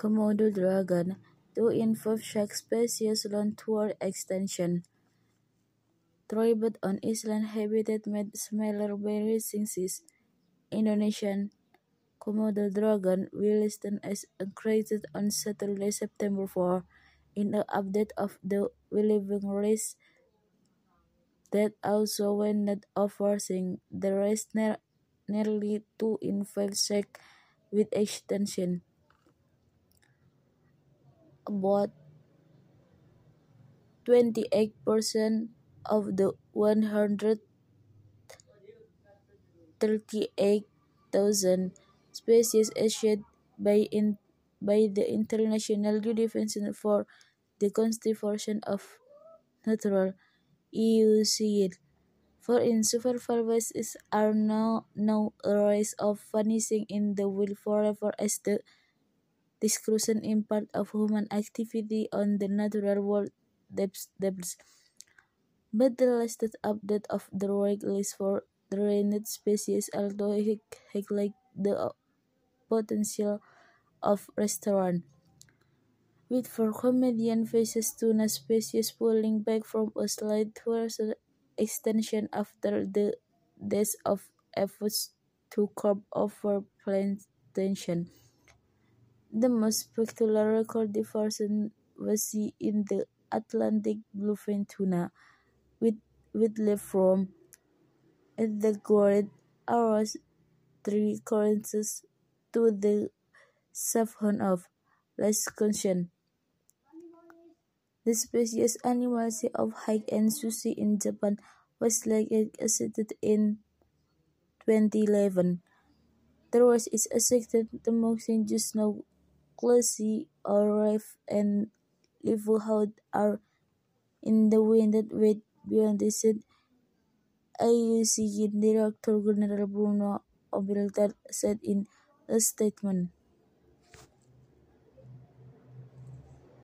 Komodo dragon, two in five shark species lean toward extinction. Thrived on island habitat made smaller rising seas. Indonesian Komodo dragon Williston is created on Saturday, September 4, in an update of the Living Race that also went not overseeing the race nearly two in five shark with extinction. About 28% of the 138,000 species issued by, in, by the International Division for the Conservation of Nature (IUCN) for in supervised species are now, now at risk of vanishing in the wild forever as the destruction impact of human activity on the natural world depths. depths. But the latest update of the rare list for threatened species although also highlights the potential of restoration. With four Canadian fish tuna species pulling back from a slight towards extinction after the death of efforts to curb overplantation. The most spectacular recorded version was seen in the Atlantic bluefin tuna, which left from the great hours three currents to the southern of Wisconsin. The species animals of hike and sushi in Japan was last exhibited in 2011. The was is exhibited the most just now glassy or reef and livelihood are in the wind that wait beyond the said IUCN Director General Bruno Oberle said in a statement.